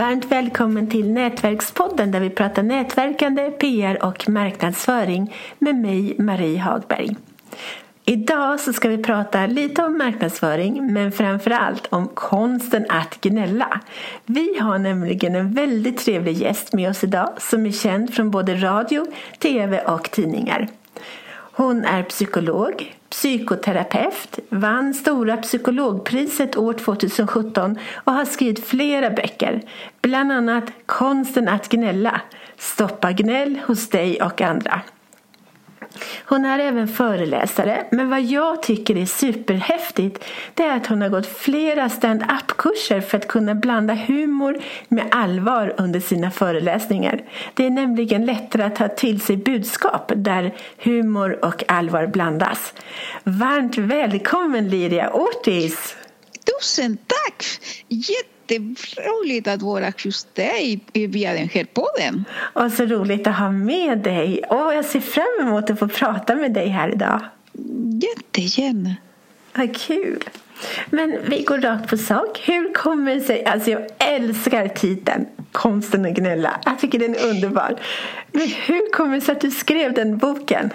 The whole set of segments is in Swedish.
Varmt välkommen till Nätverkspodden där vi pratar nätverkande, PR och marknadsföring med mig, Marie Hagberg. Idag så ska vi prata lite om marknadsföring men framför allt om konsten att gnälla. Vi har nämligen en väldigt trevlig gäst med oss idag som är känd från både radio, tv och tidningar. Hon är psykolog, psykoterapeut, vann Stora psykologpriset år 2017 och har skrivit flera böcker, bland annat Konsten att gnälla, Stoppa gnäll hos dig och andra. Hon är även föreläsare, men vad jag tycker är superhäftigt det är att hon har gått flera stand-up-kurser för att kunna blanda humor med allvar under sina föreläsningar. Det är nämligen lättare att ta till sig budskap där humor och allvar blandas. Varmt välkommen Liria Ortiz! Tusen tack! Jätte jätteroligt att vara just dig via den här podden. Och så roligt att ha med dig. Och jag ser fram emot att få prata med dig här idag. Jättegärna. Vad kul. Men vi går rakt på sak. Hur kommer det sig, alltså jag älskar titeln Konsten att gnälla. Jag tycker den är underbar. Men hur kommer det sig att du skrev den boken?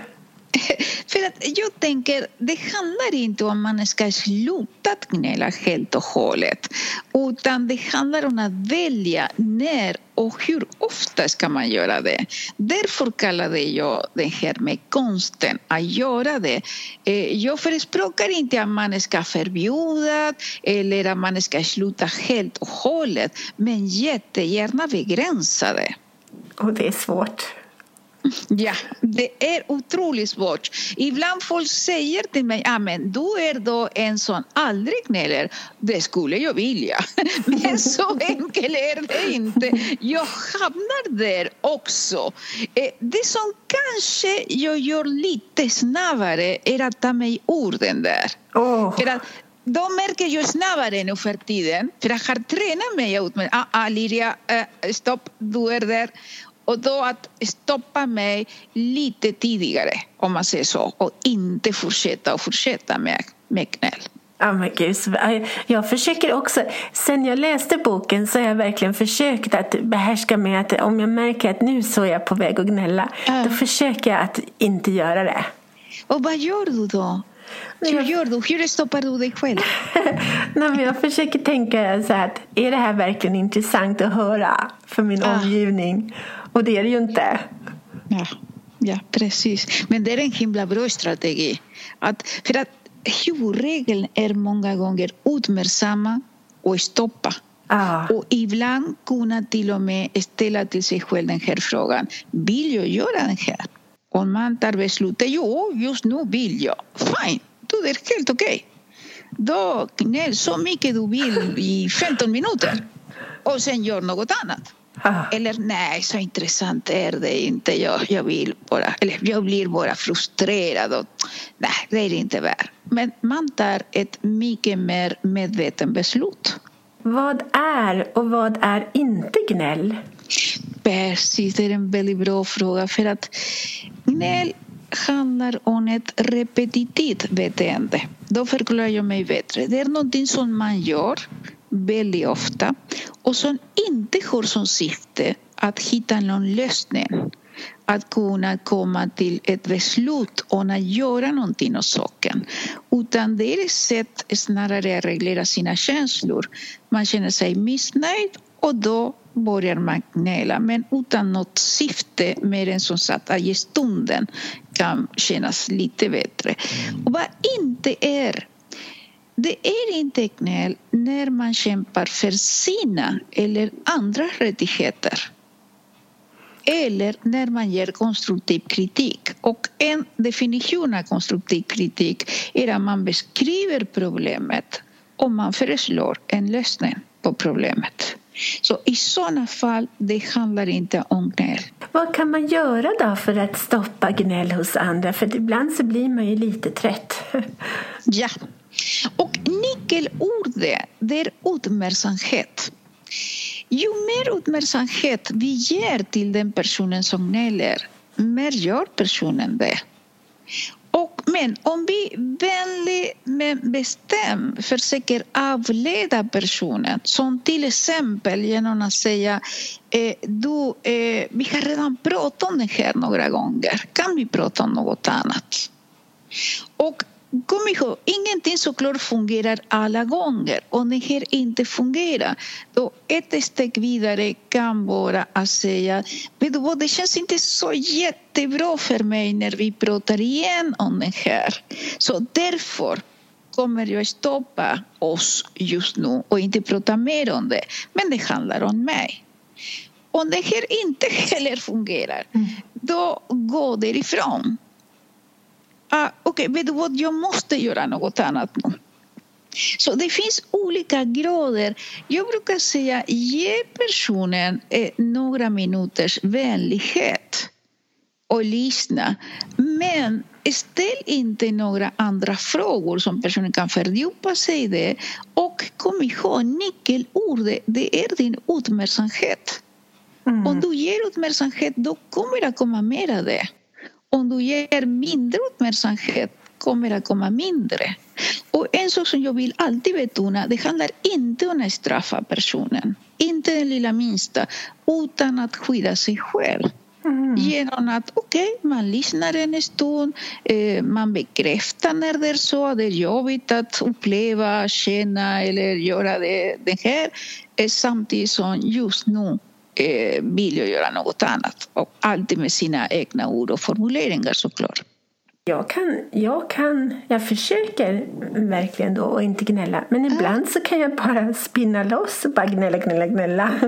För att jag tänker, det handlar inte om att man ska sluta gnälla helt och hållet. Utan det handlar om att välja när och hur ofta ska man göra det. Därför kallade jag det här med konsten att göra det. Eh, jag förespråkar inte att man ska förbjuda eller att man ska sluta helt och hållet men jättegärna begränsa det. Och det är svårt. Ja, det är otroligt svårt. Ibland folk säger till mig, ja men du är då en som aldrig gnäller. Det skulle jag vilja. Men så enkelt är det inte. Jag hamnar där också. Eh, det som kanske jag gör lite snabbare är att ta mig orden där. Oh. För att då märker jag snabbare nu för tiden, för jag har tränat mig ut ah, ah, Liria, eh, stopp, du är där. Och då att stoppa mig lite tidigare, om man säger så, och inte fortsätta och fortsätta med, med gnäll. Ja, men gud. Jag försöker också, sen jag läste boken så har jag verkligen försökt att behärska mig att om jag märker att nu så är jag på väg att gnälla, äh. då försöker jag att inte göra det. Och vad gör du då? Hur gör du? Hur stoppar du dig själv? Nej, men jag försöker tänka så här att är det här verkligen intressant att höra för min ah. omgivning? Och det är det ju inte. Ja, ja, precis. Men det är en himla bra strategi. Att, för att huvudregeln är många gånger uppmärksamma och stoppa. Ah. Och ibland kunna till och med ställa till sig själv den här frågan. Vill jag göra den här? Om man tar beslutet, jo, just nu vill jag. Fine, då är det helt okej. Okay. Då gnäll så mycket du vill i 15 minuter och sen gör något annat. Ah. Eller nej, så intressant är det inte. Jag, jag, vill bara, eller jag blir bara frustrerad. Och, nej, det är det inte värt. Men man tar ett mycket mer medvetet beslut. Vad är och vad är inte gnäll? Precis, det är en väldigt bra fråga. För att gnäll handlar om ett repetitivt beteende. Då förklarar jag mig bättre. Det är någonting som man gör väldigt ofta och som inte har som syfte att hitta någon lösning att kunna komma till ett beslut om att göra någonting åt saken. Utan det är ett sätt snarare att reglera sina känslor. Man känner sig missnöjd och då börjar man gnälla men utan något syfte mer än som sagt att i stunden kan kännas lite bättre. Och vad inte är det är inte gnäll när man kämpar för sina eller andra rättigheter eller när man ger konstruktiv kritik. Och en definition av konstruktiv kritik är att man beskriver problemet och man föreslår en lösning på problemet. Så i sådana fall det handlar inte om gnäll. Vad kan man göra då för att stoppa gnäll hos andra? För ibland så blir man ju lite trött. ja, och nyckelordet det är uppmärksamhet. Ju mer uppmärksamhet vi ger till den personen som gnäller, mer gör personen det. Men om vi vänligt men bestämt försöker avleda personen som till exempel genom att säga eh, du, eh, vi har redan pratat om det här några gånger, kan vi prata om något annat? Och kom ihåg, ingenting såklart fungerar alla gånger. Om det här inte fungerar, då ett steg vidare kan vara att säga vet du vad, det känns inte så jättebra för mig när vi pratar igen om det här. Så därför kommer jag stoppa oss just nu och inte prata mer om det. Men det handlar om mig. Om det här inte heller fungerar, då gå därifrån ah, okej, okay, vet du vad, jag måste göra något annat nu. Så det finns olika grader. Jag brukar säga ge personen eh, några minuters vänlighet och lyssna. Men ställ inte några andra frågor som personen kan fördjupa sig i det. Och kom ihåg, nyckelordet det är din uppmärksamhet. Mm. Om du ger uppmärksamhet då kommer det att komma mer av det om du ger mindre uppmärksamhet kommer att komma mindre. Och en sak som jag vill alltid betona, det handlar inte om att straffa personen, inte den lilla minsta, utan att skydda sig själv. Mm. Genom att okej, okay, man lyssnar en stund, eh, man bekräftar när det är så, det är jobbigt att uppleva, känna eller göra det, det här eh, samtidigt som just nu eh, vill jag göra något annat. Och alltid med sina egna ord och formuleringar såklart. Jag kan, jag kan, jag försöker verkligen då att inte gnälla. Men ibland så kan jag bara spinna loss och bara gnälla, gnälla, gnälla.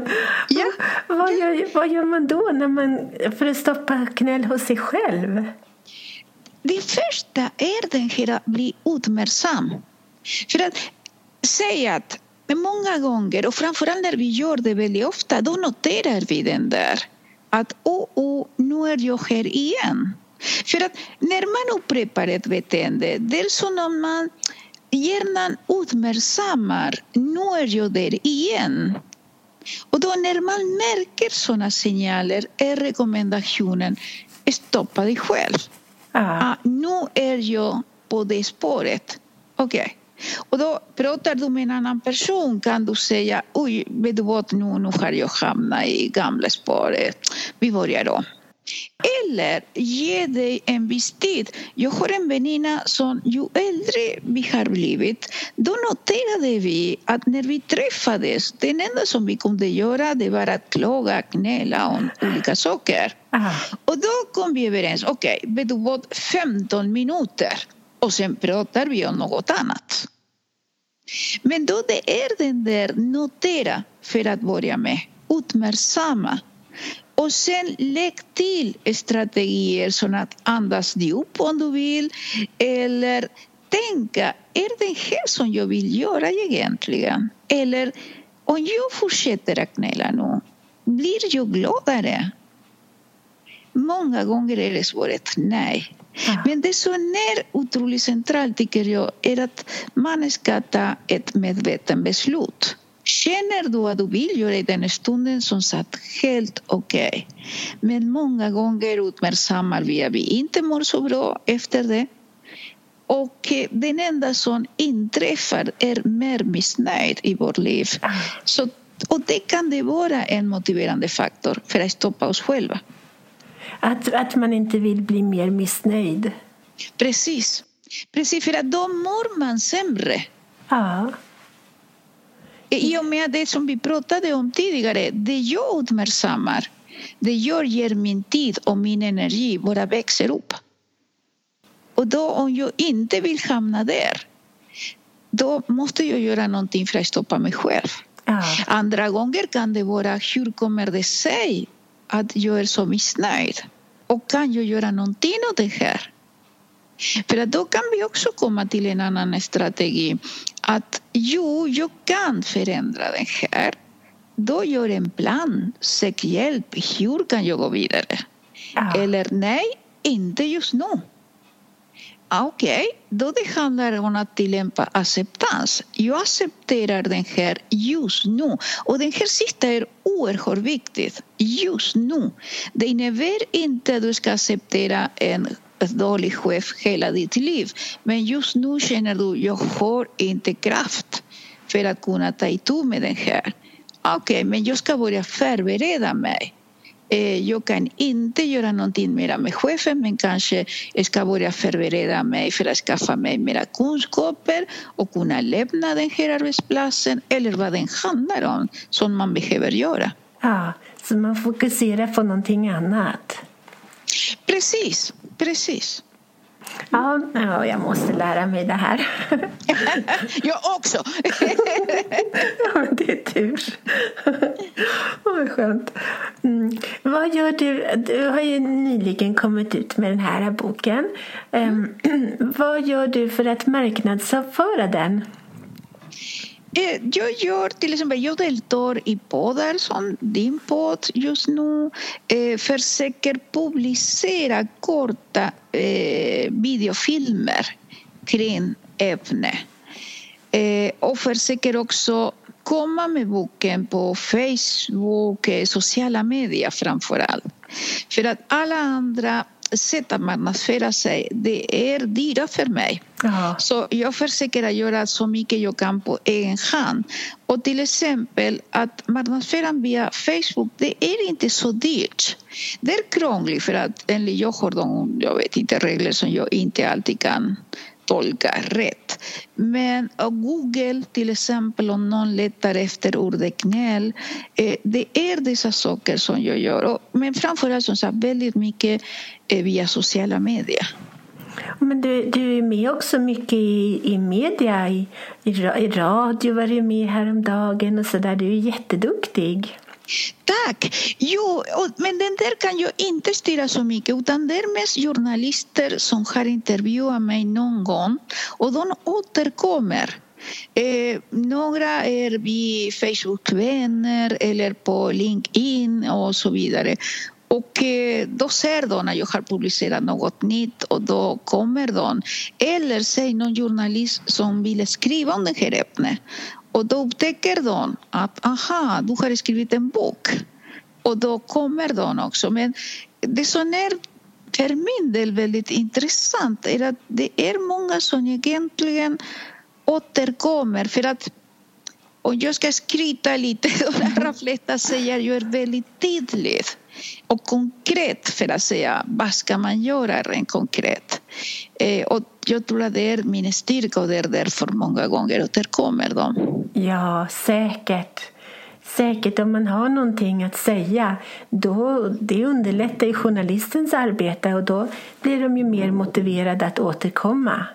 Ja. vad, gör, vad gör man då när man, för att stoppa gnäll hos sig själv? Det första är den här att bli uppmärksam. För att säga att men många gånger, och framförallt när vi gör det väldigt ofta, då noterar vi den där. Att oh, oh, nu är jag här igen. För att när man upprepar ett beteende, är som om man hjärnan uppmärksammar, nu är jag där igen. Och då när man märker sådana signaler är rekommendationen stoppa dig själv. Ah. Ah, nu är jag på det spåret. Okej, okay. Och då pratar du med en annan person kan du säga oj, vet du vad, nu, nu har jag hamnat i gamla spåret. Vi börjar om. Eller ge dig en viss tid. Jag har en väninna som ju äldre vi har blivit, då noterade vi att när vi träffades, det enda som vi kunde göra det var att klaga, gnälla om olika saker. Aha. Och då kom vi överens, okej, okay, vet du vad, 15 minuter och sen pratar vi om något annat. Men då det är den där notera för att börja med, uppmärksamma och sen lägg till strategier som att andas djupt om du vill eller tänka, är det här som jag vill göra egentligen? Eller om jag fortsätter att gnälla nu, blir jag gladare? Många gånger är det svaret nej. Men det som är otroligt centralt tycker jag är att man ska ta ett medvetet beslut. Känner du att du vill göra i den stunden som satt helt okej. Okay. Men många gånger uppmärksammar vi att vi inte mår så bra efter det. Och den enda som inträffar är mer missnöjd i vårt liv. Så, och det kan det vara en motiverande faktor för att stoppa oss själva. Att, att man inte vill bli mer missnöjd. Precis. Precis, för att då mår man sämre. Ja. I och med det som vi pratade om tidigare, det jag uppmärksammar, det jag ger min tid och min energi bara växer upp. Och då om jag inte vill hamna där, då måste jag göra någonting för att stoppa mig själv. Ja. Andra gånger kan det vara, hur kommer det sig att jag är så missnöjd? Och kan jag göra någonting åt det här? För att då kan vi också komma till en annan strategi. Att jo, jag kan förändra det här. Då gör en plan, sök hjälp. Hur kan jag gå vidare? Ja. Eller nej, inte just nu. Okej, okay, då det handlar om att tillämpa acceptans. Jag accepterar den här just nu. Och den här sista är oerhört viktigt. Just nu. Det innebär inte att du ska acceptera en en dålig chef hela ditt liv. Men just nu känner du, jag har inte kraft för att kunna ta itu med den här. Okej, okay, men jag ska börja förbereda mig. Eh, jag kan inte göra någonting mer med chefen men kanske ska börja förbereda mig för att skaffa mig mera kunskaper och kunna lämna den här arbetsplatsen eller vad den handlar om som man behöver göra. Ja, så man fokuserar på någonting annat. Precis, precis. Ja, ja, jag måste lära mig det här. jag också! ja, det är tur. Vad skönt. Mm. Vad gör du? Du har ju nyligen kommit ut med den här boken. Um, vad gör du för att marknadsföra den? Eh, jag gör till exempel, jag deltar i poddar som din podd just nu. Eh, försöker publicera korta eh, videofilmer kring ämnet. Eh, och försöker också komma med boken på Facebook, eh, sociala medier framför allt. För att alla andra sätt att marknadsföra sig, det är dyra för mig. Aha. Så jag försöker göra så mycket jag kan på egen hand. Och till exempel att marknadsföra via Facebook, det är inte så dyrt. Det är krångligt för att enligt jag har de, jag vet inte, regler som jag inte alltid kan tolka rätt. Men Google till exempel om någon letar efter ordet knäl, eh, det är dessa saker som jag gör. Men framförallt som sagt väldigt mycket eh, via sociala medier. Men du, du är med också mycket i, i media, i, i, i radio var du med häromdagen och så där. Du är jätteduktig. Tack! Jo, men den där kan jag inte styra så mycket utan det är mest journalister som har intervjuat mig någon gång och de återkommer. Eh, några är vi Facebook-vänner eller på LinkedIn och så vidare. Och eh, då ser de när jag har publicerat något nytt och då kommer de. Eller säg någon journalist som vill skriva om det här ämnet och då upptäcker de att aha, du har skrivit en bok. Och då kommer de också. Men det som är för min del väldigt intressant är att det är många som egentligen återkommer. För att och jag ska skryta lite, de allra flesta säger att jag är väldigt tydlig och konkret för att säga vad ska man göra rent konkret. Eh, och jag tror att det är min styrka och det är därför många gånger återkommer de. Ja, säkert. Säkert om man har någonting att säga, då, det underlättar ju journalistens arbete och då blir de ju mer motiverade att återkomma.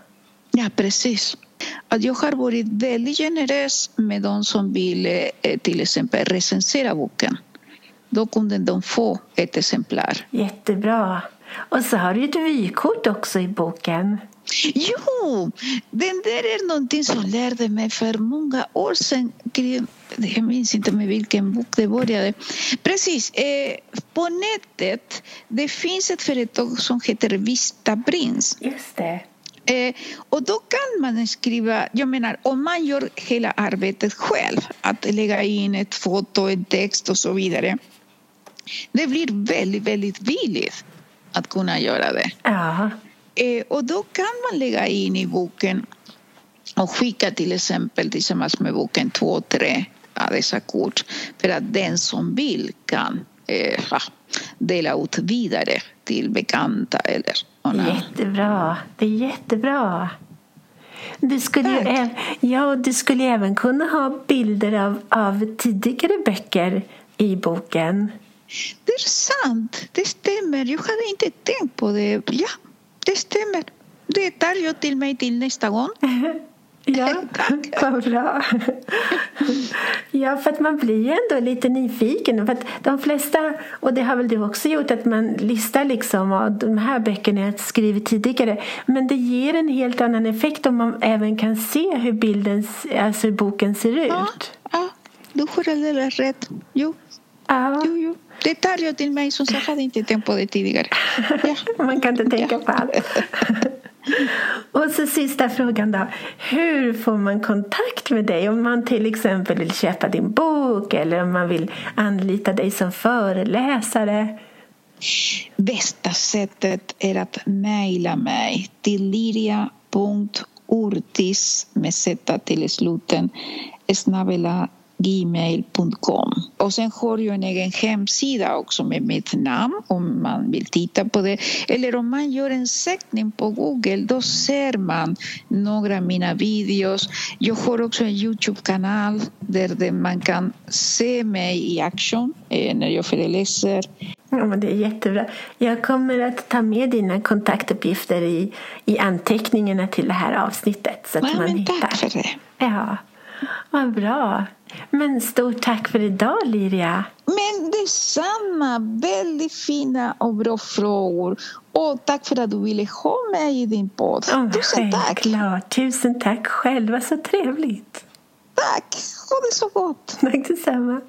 Ja, precis. Att jag har varit väldigt generös med de som vill eh, till exempel recensera boken. Då kunde de få ett exemplar. Jättebra. Och så har du ett vykort också i boken. Jo, den där är någonting som lärde mig för många år sedan. Jag minns inte med vilken bok det började. Precis, eh, på nätet det finns ett företag som heter Vista Prins. Just det. Eh, och då kan man skriva, jag menar om man gör hela arbetet själv, att lägga in ett foto, en text och så vidare. Det blir väldigt, väldigt billigt att kunna göra det. Ja. Eh, och då kan man lägga in i boken och skicka till exempel tillsammans med boken två, tre av dessa kort för att den som vill kan eh, dela ut vidare till bekanta eller Jättebra, det är jättebra. Du skulle, ju, ja, du skulle även kunna ha bilder av, av tidigare böcker i boken. Det är sant, det stämmer. Jag hade inte tänkt på det. Ja, det stämmer. Det tar jag till mig till nästa gång. Ja, vad bra. Ja, för att man blir ju ändå lite nyfiken. För att de flesta, och det har väl du också gjort, att man listar liksom av de här böckerna jag skrivit tidigare. Men det ger en helt annan effekt om man även kan se hur bilden, alltså hur boken ser ut. Ja, ja du har alldeles rätt. Jo. Ja. jo, jo. Det tar jag till mig som jag hade inte tänkt på det tidigare. Ja. Man kan inte tänka på allt. Och så sista frågan då. Hur får man kontakt med dig om man till exempel vill köpa din bok eller om man vill anlita dig som föreläsare? Bästa sättet är att mejla mig till liria.ortis med z till sluten snabela gmail.com. Och sen har jag en egen hemsida också med mitt namn om man vill titta på det. Eller om man gör en sökning på Google då ser man några av mina videos. Jag har också en Youtube-kanal där man kan se mig i action eh, när jag föreläser. Ja, men det är jättebra. Jag kommer att ta med dina kontaktuppgifter i, i anteckningarna till det här avsnittet. Så att ja, man men hittar. tack för det. Ja, vad bra. Men stort tack för idag, Liria. Men detsamma. Väldigt fina och bra frågor. Och tack för att du ville ha mig i din podd. Oh, Tusen tack. självklart. Tusen tack själv. Vad så trevligt. Tack. Ha det så gott. Tack detsamma.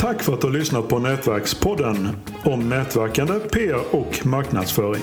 Tack för att du har lyssnat på Nätverkspodden om nätverkande, PR och marknadsföring